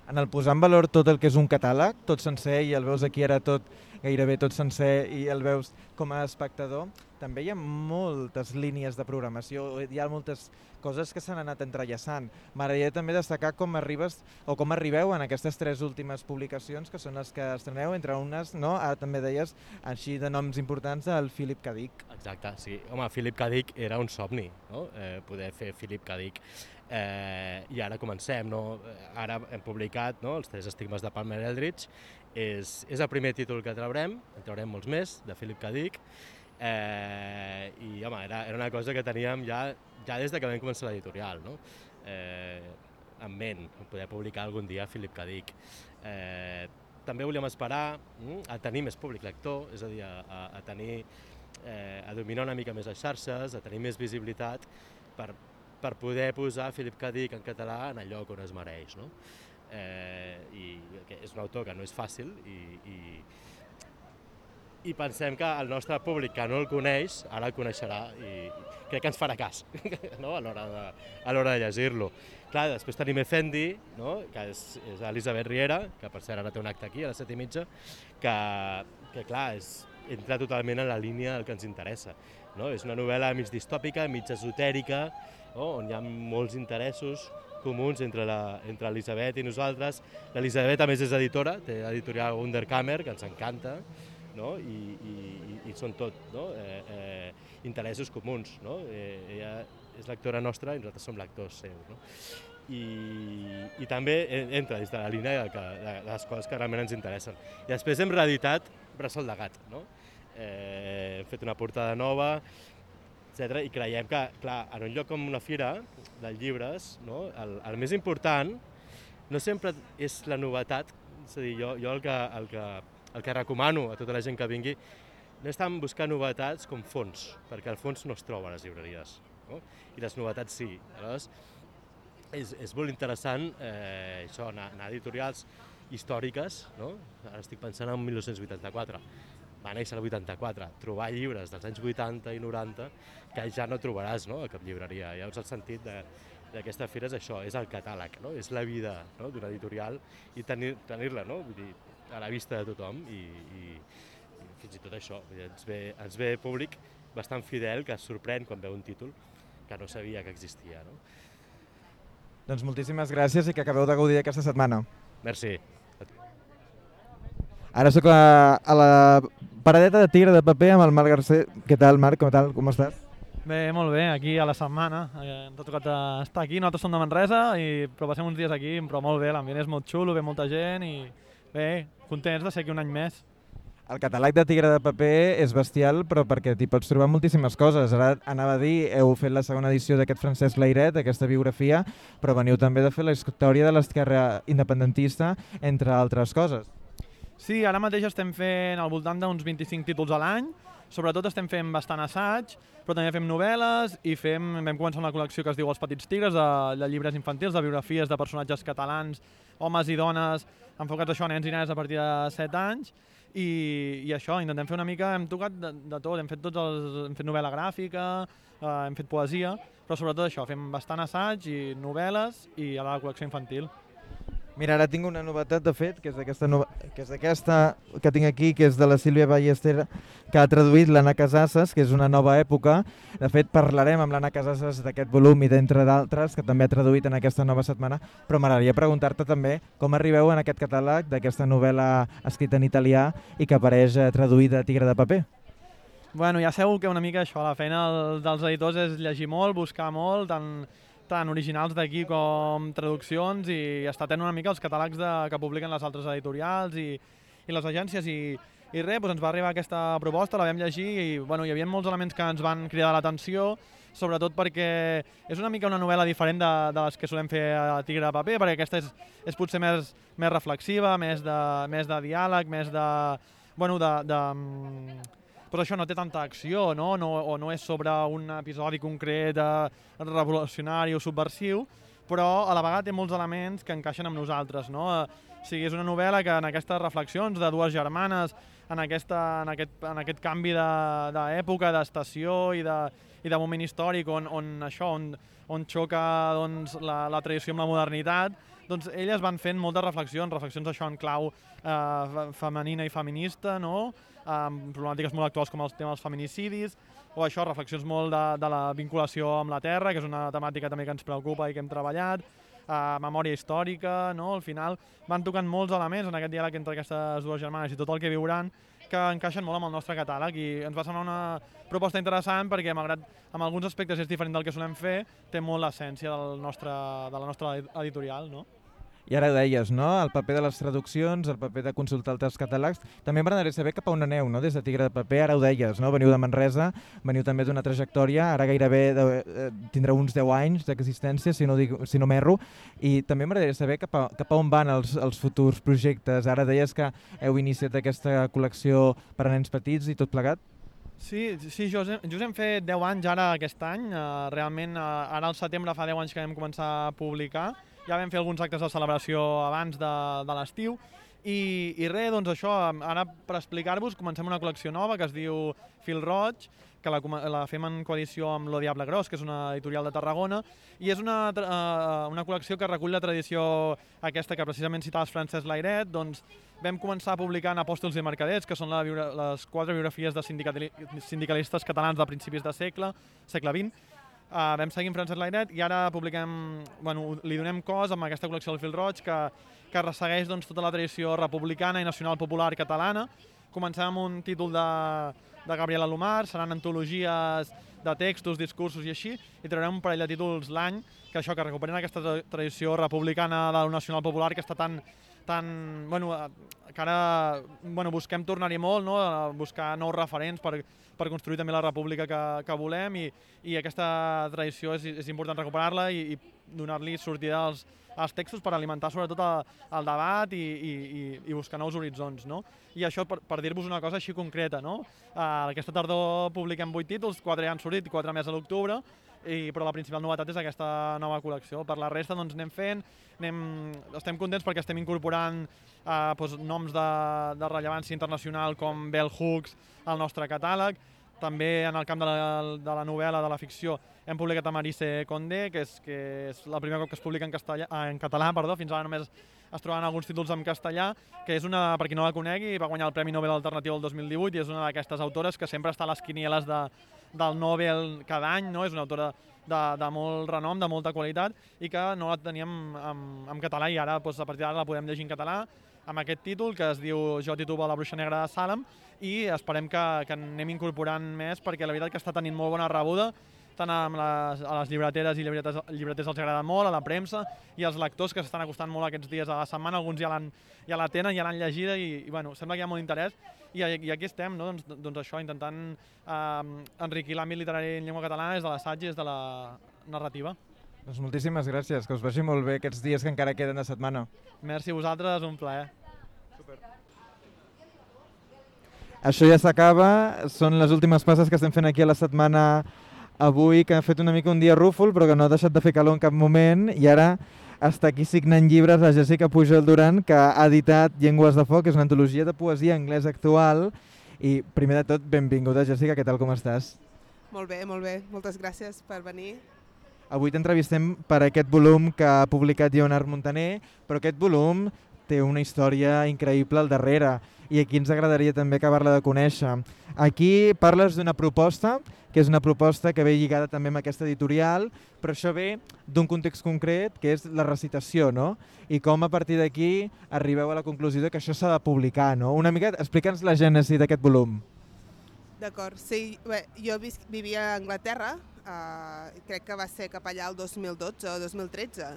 En el posar en valor tot el que és un catàleg, tot sencer, i el veus aquí ara tot gairebé tot sencer i el veus com a espectador, també hi ha moltes línies de programació, hi ha moltes coses que s'han anat entrellaçant. M'agradaria també destacar com arribes o com arribeu en aquestes tres últimes publicacions que són les que estreneu, entre unes, no? ara també deies, així de noms importants, el Philip Cadic. Exacte, sí. Home, Philip Cadic era un somni, no? eh, poder fer Philip Cadic. Eh, I ara comencem, no? Ara hem publicat no? els tres estigmes de Palmer Eldritch, és, és el primer títol que traurem, en traurem molts més, de Philip Cadic, eh, i home, era, era una cosa que teníem ja, ja des de que vam començar l'editorial, no? eh, en ment, poder publicar algun dia Philip Cadic. Eh, també volíem esperar mm, a tenir més públic lector, és a dir, a, a tenir eh, a dominar una mica més les xarxes, a tenir més visibilitat per, per poder posar Philip K. Dick en català en el lloc on es mereix. No? Eh, I que és un autor que no és fàcil i, i, i pensem que el nostre públic que no el coneix ara el coneixerà i crec que ens farà cas no? a l'hora de, a de llegir-lo. Clar, després tenim Efendi, no? que és, és Elisabet Riera, que per cert ara té un acte aquí a les set i mitja, que, que clar, és, entra totalment en la línia del que ens interessa. No? És una novel·la mig distòpica, mig esotèrica, no? on hi ha molts interessos comuns entre l'Elisabet i nosaltres. L'Elisabet, a més, és editora, té l'editorial Underkammer, que ens encanta, no? I, i, i són tot no? eh, eh, interessos comuns. No? Eh, ella és lectora nostra i nosaltres som lectors seus. No? I, i també entra dins de la línia de, de, de les coses que realment ens interessen. I després hem reeditat Bressol de Gat. No? Eh, hem fet una portada nova, etc. I creiem que, clar, en un lloc com una fira de llibres, no? el, el més important no sempre és la novetat, és a dir, jo, jo el, que, el, que, el que recomano a tota la gent que vingui no és tant buscar novetats com fons, perquè el fons no es troba a les llibreries, no? i les novetats sí. Aleshores, és, és molt interessant eh, això, anar, anar a editorials històriques, no? ara estic pensant en 1984, va néixer el 84, trobar llibres dels anys 80 i 90 que ja no trobaràs no, a cap llibreria. Llavors el sentit d'aquesta fira és això, és el catàleg, no? és la vida no, d'una editorial i tenir-la tenir no? Vull dir, a la vista de tothom i, i, i fins i tot això. Vull dir, ens, ve, ens ve públic bastant fidel que es sorprèn quan veu un títol que no sabia que existia. No? Doncs moltíssimes gràcies i que acabeu de gaudir aquesta setmana. Merci. Ara sóc a, a la paradeta de tigre de paper amb el Marc Garcés. Què tal, Marc? Com, tal? Com estàs? Bé, molt bé, aquí a la setmana. Eh, ens ha tocat estar aquí, nosaltres som de Manresa, i, però passem uns dies aquí, però molt bé, l'ambient és molt xulo, ve molta gent i bé, contents de ser aquí un any més. El catàleg de Tigre de Paper és bestial, però perquè t'hi pots trobar moltíssimes coses. Ara anava a dir, heu fet la segona edició d'aquest Francesc Lairet, aquesta biografia, però veniu també de fer la història de l'esquerra independentista, entre altres coses. Sí, ara mateix estem fent al voltant d'uns 25 títols a l'any, sobretot estem fent bastant assaig, però també fem novel·les i fem, vam començar una col·lecció que es diu Els Petits Tigres, de, de llibres infantils, de biografies de personatges catalans, homes i dones, enfocats això a nens i nenes a partir de 7 anys, i, i això, intentem fer una mica, hem tocat de, de tot, hem fet, tots els, hem fet novel·la gràfica, eh, hem fet poesia, però sobretot això, fem bastant assaig i novel·les i a la col·lecció infantil. Mira, ara tinc una novetat, de fet, que és d'aquesta nova... que és d'aquesta que tinc aquí, que és de la Sílvia Ballester, que ha traduït l'Anna Casasses, que és una nova època. De fet, parlarem amb l'Anna Casasses d'aquest volum i d'entre d'altres, que també ha traduït en aquesta nova setmana, però m'agradaria preguntar-te també com arribeu en aquest catàleg d'aquesta novel·la escrita en italià i que apareix eh, traduïda a Tigre de paper. Bueno, ja sabeu que una mica això, la feina dels editors és llegir molt, buscar molt, tant tant originals d'aquí com traduccions i està tenint una mica els catàlegs de, que publiquen les altres editorials i, i les agències i, i res, doncs ens va arribar aquesta proposta, la vam llegir i bueno, hi havia molts elements que ens van cridar l'atenció, sobretot perquè és una mica una novel·la diferent de, de les que solem fer a Tigre de Paper, perquè aquesta és, és potser més, més reflexiva, més de, més de diàleg, més de... Bueno, de, de però això no té tanta acció, no? no o no és sobre un episodi concret eh, revolucionari o subversiu, però a la vegada té molts elements que encaixen amb nosaltres. No? Eh, o sigui, és una novel·la que en aquestes reflexions de dues germanes, en, aquesta, en, aquest, en aquest canvi d'època, de, d'estació i, de, i de moment històric on, on això, on, on xoca doncs, la, la tradició amb la modernitat, doncs elles van fent moltes reflexions, reflexions això en clau eh, femenina i feminista, no? Amb problemàtiques molt actuals com els temes feminicidis, o això, reflexions molt de, de la vinculació amb la terra, que és una temàtica també que ens preocupa i que hem treballat, eh, memòria històrica, no? al final van tocant molts elements en aquest diàleg entre aquestes dues germanes i tot el que viuran que encaixen molt amb el nostre catàleg i ens va semblar una proposta interessant perquè malgrat en alguns aspectes és diferent del que solem fer, té molt l'essència del nostre, de la nostra editorial. No? I ara deies, no? El paper de les traduccions, el paper de consultar altres catàlegs. També m'agradaria saber cap a on aneu, no? Des de Tigre de Paper, ara ho deies, no? Veniu de Manresa, veniu també d'una trajectòria, ara gairebé de, eh, tindreu uns 10 anys d'existència, si, no dic, si no m'erro, i també m'agradaria saber cap a, cap a on van els, els futurs projectes. Ara deies que heu iniciat aquesta col·lecció per a nens petits i tot plegat. Sí, sí just, hem, just hem fet 10 anys ara aquest any. Uh, realment, uh, ara al setembre fa 10 anys que vam començar a publicar ja vam fer alguns actes de celebració abans de, de l'estiu. I, i res, doncs això, ara per explicar-vos comencem una col·lecció nova que es diu Fil Roig, que la, la fem en coedició amb Lo Diable Gros, que és una editorial de Tarragona, i és una, uh, una col·lecció que recull la tradició aquesta que precisament citaves Francesc Lairet, doncs vam començar publicant Apòstols i Mercadets, que són la, les quatre biografies de sindicalistes catalans de principis de segle, segle XX, Uh, vam seguir amb Francesc Lairet i ara publiquem, bueno, li donem cos amb aquesta col·lecció del fil roig que, que ressegueix doncs, tota la tradició republicana i nacional popular catalana. Comencem amb un títol de, de Gabriel Alomar, seran antologies de textos, discursos i així, i traurem un parell de títols l'any que això, que recuperen aquesta tradició republicana de la nacional popular que està tan, tan, bueno, que ara bueno, busquem tornar-hi molt, no? buscar nous referents per, per construir també la república que, que volem i, i aquesta tradició és, és important recuperar-la i, i donar-li sortida als, als textos per alimentar sobretot el, el debat i, i, i, buscar nous horitzons. No? I això per, per dir-vos una cosa així concreta. No? Uh, aquesta tardor publiquem vuit títols, quatre ja han sortit quatre més a l'octubre, i, però la principal novetat és aquesta nova col·lecció. Per la resta doncs, anem fent, anem, estem contents perquè estem incorporant eh, doncs, noms de, de rellevància internacional com Bell Hooks al nostre catàleg, també en el camp de la, de la novel·la, de la ficció, hem publicat a Marise Condé, que és, que és la primera cop que es publica en, castellà, en català, perdó, fins ara només es troben alguns títols en castellà, que és una, per qui no la conegui, va guanyar el Premi Nobel Alternatiu el 2018 i és una d'aquestes autores que sempre està a les quinieles de, del Nobel cada any, no? és una autora de, de molt renom, de molta qualitat, i que no la teníem en, en català i ara doncs, a partir d'ara la podem llegir en català amb aquest títol que es diu Jo titubo la bruixa negra de Salem i esperem que, que anem incorporant més perquè la veritat que està tenint molt bona rebuda tant a les, a les llibreteres i llibretes, llibreters els agrada molt, a la premsa i als lectors que s'estan acostant molt aquests dies a la setmana, alguns ja, ja la tenen, ja l'han llegida i, i bueno, sembla que hi ha molt interès i, i aquí estem, no? doncs, doncs això, intentant eh, enriquir l'àmbit literari en llengua catalana des de l'assaig i des de la narrativa. Doncs moltíssimes gràcies, que us vagi molt bé aquests dies que encara queden de setmana. Merci a vosaltres, un plaer. Super. Això ja s'acaba, són les últimes passes que estem fent aquí a la setmana avui, que ha fet una mica un dia rúfol, però que no ha deixat de fer calor en cap moment, i ara està aquí signant llibres la Jessica Pujol Duran, que ha editat Llengües de Foc, és una antologia de poesia anglès actual. I primer de tot, benvinguda Jessica, què tal, com estàs? Molt bé, molt bé. Moltes gràcies per venir. Avui t'entrevistem per aquest volum que ha publicat Leonard Montaner, però aquest volum té una història increïble al darrere i aquí ens agradaria també acabar-la de conèixer. Aquí parles d'una proposta que és una proposta que ve lligada també amb aquesta editorial, però això ve d'un context concret, que és la recitació, no? I com a partir d'aquí arribeu a la conclusió de que això s'ha de publicar, no? Una mica, explica'ns la gènesi d'aquest volum. D'acord, sí, bé, jo vivia a Anglaterra uh, crec que va ser cap allà el 2012 o 2013,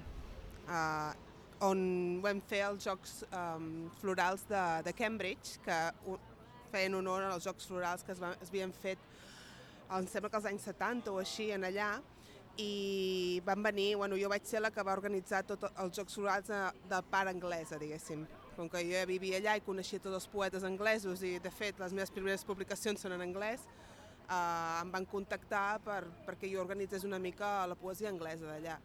uh, on vam fer els Jocs um, Florals de, de Cambridge, que feien honor als Jocs Florals que es, va, es havien fet, em sembla que als anys 70 o així, en allà, i van venir, bueno, jo vaig ser la que va organitzar tots els Jocs Florals de, de part anglesa, diguéssim. Com que jo ja vivia allà i coneixia tots els poetes anglesos i, de fet, les meves primeres publicacions són en anglès, eh, em van contactar per, perquè jo organitzés una mica la poesia anglesa d'allà.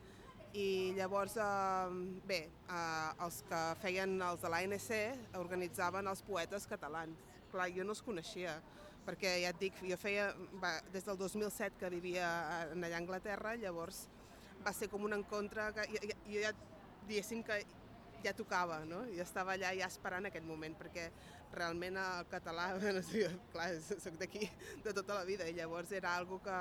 I llavors, eh, bé, eh, els que feien els de l'ANC organitzaven els poetes catalans. Clar, jo no els coneixia, perquè ja et dic, jo feia, va, des del 2007 que vivia allà a Anglaterra, llavors va ser com un encontre que jo, jo ja, diguéssim que ja tocava, no? Jo estava allà ja esperant aquest moment, perquè realment el català, bueno, sí, clar, soc d'aquí de tota la vida, i llavors era algo que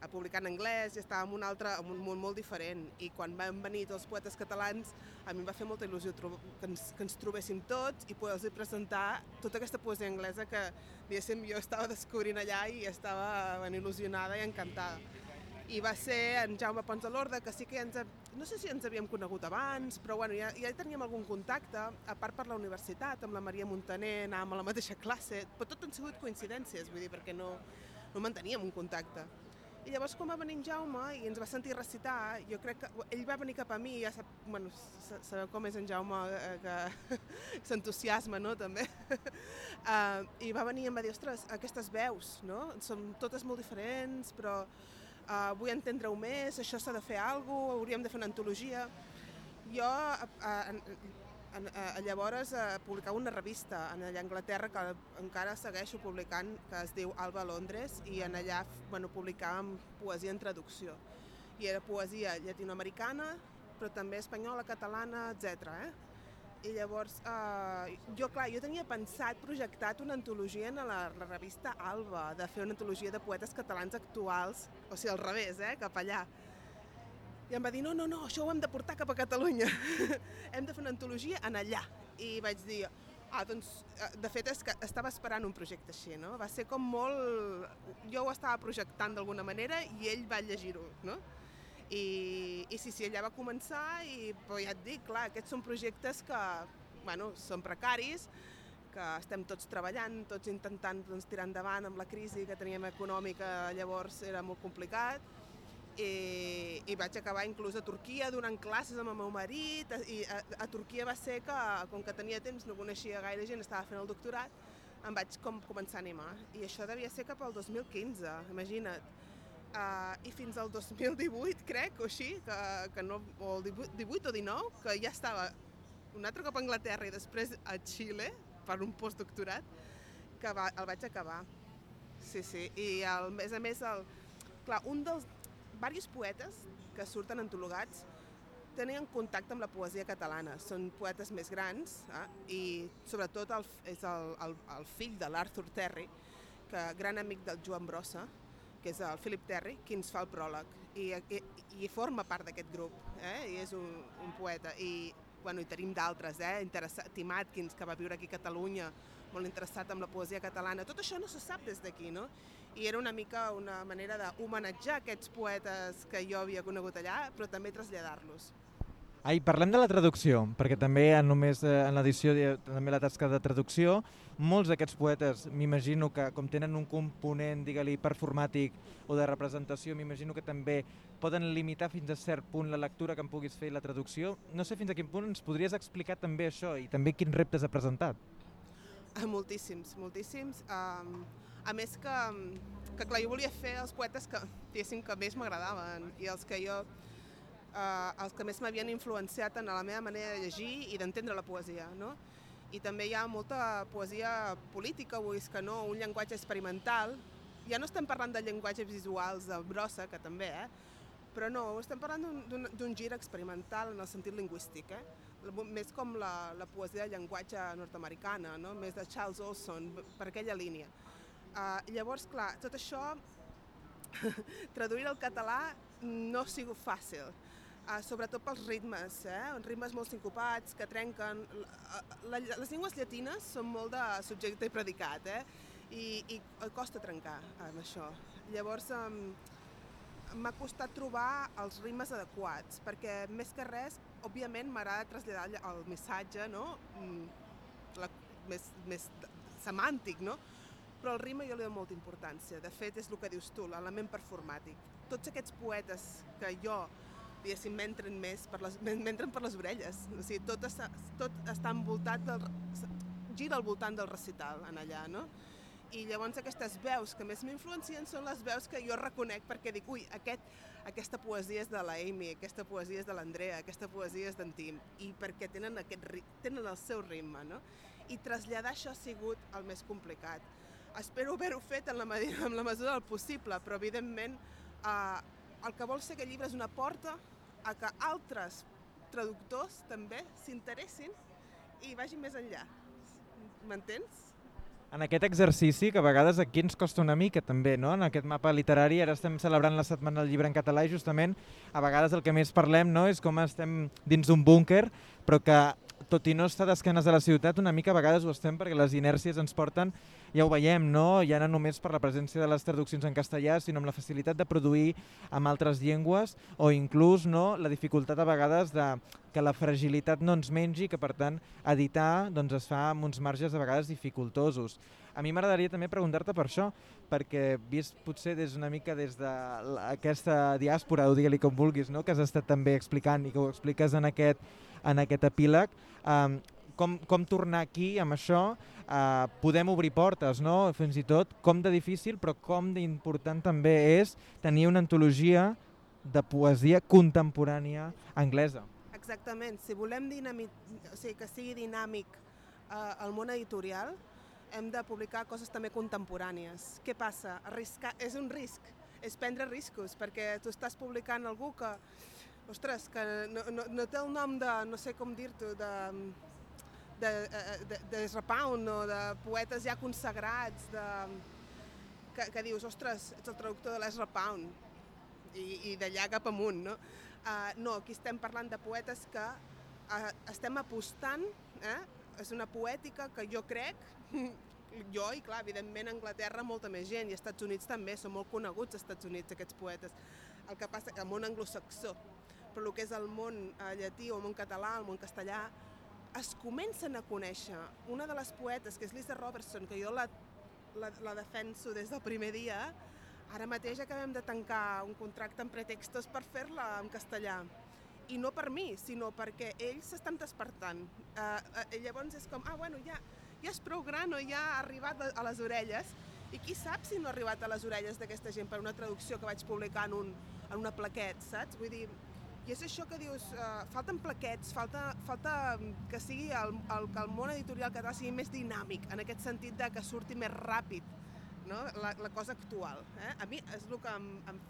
a publicar en anglès i estava en un altre, en un món molt diferent i quan van venir tots els poetes catalans a mi em va fer molta il·lusió que ens, que ens trobéssim tots i poder-los presentar tota aquesta poesia anglesa que diguéssim jo estava descobrint allà i estava ben il·lusionada i encantada i va ser en Jaume Pons de l'Orde, que sí que ens, no sé si ens havíem conegut abans, però bueno, ja, ja teníem algun contacte, a part per la universitat, amb la Maria Montaner, anàvem a la mateixa classe, però tot han sigut coincidències, vull dir, perquè no, no manteníem un contacte. I llavors quan va venir en Jaume i ens va sentir recitar, jo crec que ell va venir cap a mi, ja sap, bueno, sabeu com és en Jaume, eh, que s'entusiasma, no?, també. uh, I va venir i em va dir, ostres, aquestes veus, no?, són totes molt diferents, però uh, vull entendre-ho més, això s'ha de fer alguna cosa, hauríem de fer una antologia. Jo uh, uh, uh, llavors uh, publicava una revista en allà a Anglaterra que encara segueixo publicant, que es diu Alba Londres, i en allà bueno, publicàvem poesia en traducció. I era poesia llatinoamericana, però també espanyola, catalana, etc. Eh? I llavors, eh, jo, clar, jo tenia pensat, projectat una antologia en la, la revista Alba, de fer una antologia de poetes catalans actuals, o sigui, al revés, eh, cap allà. I em va dir, no, no, no, això ho hem de portar cap a Catalunya. hem de fer una antologia en allà. I vaig dir, ah, doncs, de fet, és que estava esperant un projecte així, no? Va ser com molt... Jo ho estava projectant d'alguna manera i ell va llegir-ho, no? I, i sí, sí, allà va començar i però ja et dic, clar, aquests són projectes que bueno, són precaris, que estem tots treballant, tots intentant doncs, tirar endavant amb la crisi que teníem econòmica, llavors era molt complicat, i, i vaig acabar inclús a Turquia donant classes amb el meu marit, i a, a Turquia va ser que, com que tenia temps, no coneixia gaire gent, estava fent el doctorat, em vaig com començar a animar. I això devia ser cap al 2015, imagina't Uh, I fins al 2018, crec, o així, que, que no, o el 18, 18 o 19, que ja estava un altre cop a Anglaterra i després a Xile per un postdoctorat, que va, el vaig acabar. Sí, sí, i a més a més, el, clar, un dels diversos poetes que surten antologats tenien contacte amb la poesia catalana. Són poetes més grans eh? i sobretot el, és el, el, el fill de l'Arthur Terry, que gran amic del Joan Brossa, que és el Philip Terry, qui ens fa el pròleg. I, i, i forma part d'aquest grup, eh? i és un, un poeta. I, bueno, i tenim d'altres, eh? Tim Atkins, que va viure aquí a Catalunya, molt interessat en la poesia catalana. Tot això no se sap des d'aquí, no? I era una mica una manera d'homenatjar aquests poetes que jo havia conegut allà, però també traslladar-los. Ai, parlem de la traducció, perquè també en només eh, en l'edició també la tasca de traducció, molts d'aquests poetes m'imagino que com tenen un component, digue-li, performàtic o de representació, m'imagino que també poden limitar fins a cert punt la lectura que en puguis fer i la traducció. No sé fins a quin punt ens podries explicar també això i també quins reptes ha presentat. Ah, moltíssims, moltíssims. Um, a més que, que clar, jo volia fer els poetes que, diguéssim, que més m'agradaven i els que jo eh, els que més m'havien influenciat en la meva manera de llegir i d'entendre la poesia. No? I també hi ha molta poesia política, dir que no, un llenguatge experimental. Ja no estem parlant de llenguatges visuals de brossa, que també, eh? però no, estem parlant d'un gir experimental en el sentit lingüístic, eh? més com la, la poesia de llenguatge nord-americana, no? més de Charles Olson, per aquella línia. Uh, llavors, clar, tot això, traduir al català no ha sigut fàcil uh, sobretot pels ritmes, eh? ritmes molt sincopats que trenquen. La, la, les llengües llatines són molt de subjecte i predicat, eh? I, i costa trencar amb això. Llavors, um, m'ha costat trobar els rimes adequats, perquè més que res, òbviament m'agrada traslladar el missatge, no? Mm, La, més, més semàntic, no? Però el rima jo li dono molta importància. De fet, és el que dius tu, l'element performàtic. Tots aquests poetes que jo, diguéssim, m'entren més per les, m'entren per les orelles. O sigui, tot està, tot està envoltat del... gira al voltant del recital en allà, no? I llavors aquestes veus que més m'influencien són les veus que jo reconec perquè dic, ui, aquest, aquesta poesia és de la Amy, aquesta poesia és de l'Andrea, aquesta poesia és d'en Tim, i perquè tenen, aquest, tenen el seu ritme, no? I traslladar això ha sigut el més complicat. Espero haver-ho fet en la, en la mesura del possible, però evidentment eh, el que vol ser aquest llibre és una porta a que altres traductors també s'interessin i vagin més enllà. M'entens? En aquest exercici, que a vegades aquí ens costa una mica també, no? en aquest mapa literari, ara estem celebrant la Setmana del Llibre en català i justament a vegades el que més parlem no? és com estem dins d'un búnquer, però que tot i no estar d'esquenes a la ciutat, una mica a vegades ho estem perquè les inèrcies ens porten, ja ho veiem, no? ja no només per la presència de les traduccions en castellà, sinó amb la facilitat de produir amb altres llengües o inclús no, la dificultat a vegades de que la fragilitat no ens mengi, que per tant editar doncs, es fa amb uns marges a vegades dificultosos. A mi m'agradaria també preguntar-te per això, perquè vist potser des una mica des de la- aquesta diàspora, o digue-li com vulguis, no? que has estat també explicant i que ho expliques en aquest, en aquest epíleg, um, com, com tornar aquí amb això, uh, podem obrir portes, no? fins i tot com de difícil, però com d'important també és tenir una antologia de poesia contemporània anglesa. Exactament. Si volem dinami... o sigui, que sigui dinàmic eh, el món editorial, hem de publicar coses també contemporànies. Què passa? Arriscar... És un risc, és prendre riscos, perquè tu estàs publicant algú que, ostres, que no, no, no té el nom de, no sé com dir-t'ho, de, de, de, de, de Pound o de poetes ja consagrats, de, que, que dius, ostres, ets el traductor de l'Ezra Pound, i, i d'allà cap amunt, no? Uh, no, aquí estem parlant de poetes que uh, estem apostant, eh? és una poètica que jo crec, jo i clar, evidentment a Anglaterra molta més gent i als Estats Units també, són molt coneguts als Estats Units aquests poetes. El que passa que el món anglosaxó, però el que és el món eh, llatí o el món català, el món castellà, es comencen a conèixer. Una de les poetes, que és Lisa Robertson, que jo la, la, la defenso des del primer dia, Ara mateix acabem de tancar un contracte amb pretextos per fer-la en castellà. I no per mi, sinó perquè ells s'estan despertant. Uh, uh, llavors és com, ah, bueno, ja, ja és prou gran o ja ha arribat a les orelles. I qui sap si no ha arribat a les orelles d'aquesta gent per una traducció que vaig publicar en, un, en una plaquet, saps? Vull dir, i és això que dius, uh, falten plaquets, falta, falta que sigui el, el, que el món editorial català sigui més dinàmic, en aquest sentit de que surti més ràpid no? la, la cosa actual. Eh? A mi és el que em, em,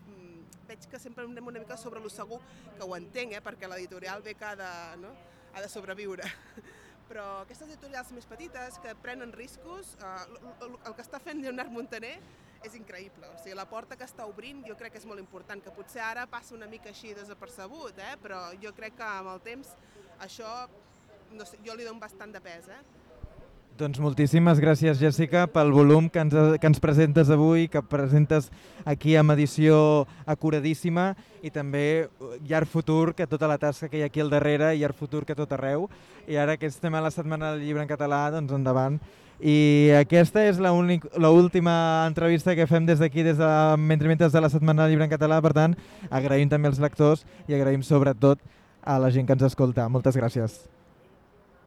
veig que sempre anem una mica sobre lo segur, que ho entenc, eh? perquè l'editorial ve que ha de, no? ha de sobreviure. Però aquestes editorials més petites que prenen riscos, eh, el, el que està fent Leonard Montaner és increïble. O sigui, la porta que està obrint jo crec que és molt important, que potser ara passa una mica així desapercebut, eh? però jo crec que amb el temps això no sé, jo li dono bastant de pes. Eh? Doncs moltíssimes gràcies, Jessica, pel volum que ens, que ens presentes avui, que presentes aquí amb edició acuradíssima i també llarg futur, que tota la tasca que hi ha aquí al darrere, i llarg futur que tot arreu. I ara que estem a la Setmana del Llibre en català, doncs endavant. I aquesta és l'última entrevista que fem des d'aquí, des de mentre de la Setmana Llibre en català, per tant, agraïm també als lectors i agraïm sobretot a la gent que ens escolta. Moltes gràcies.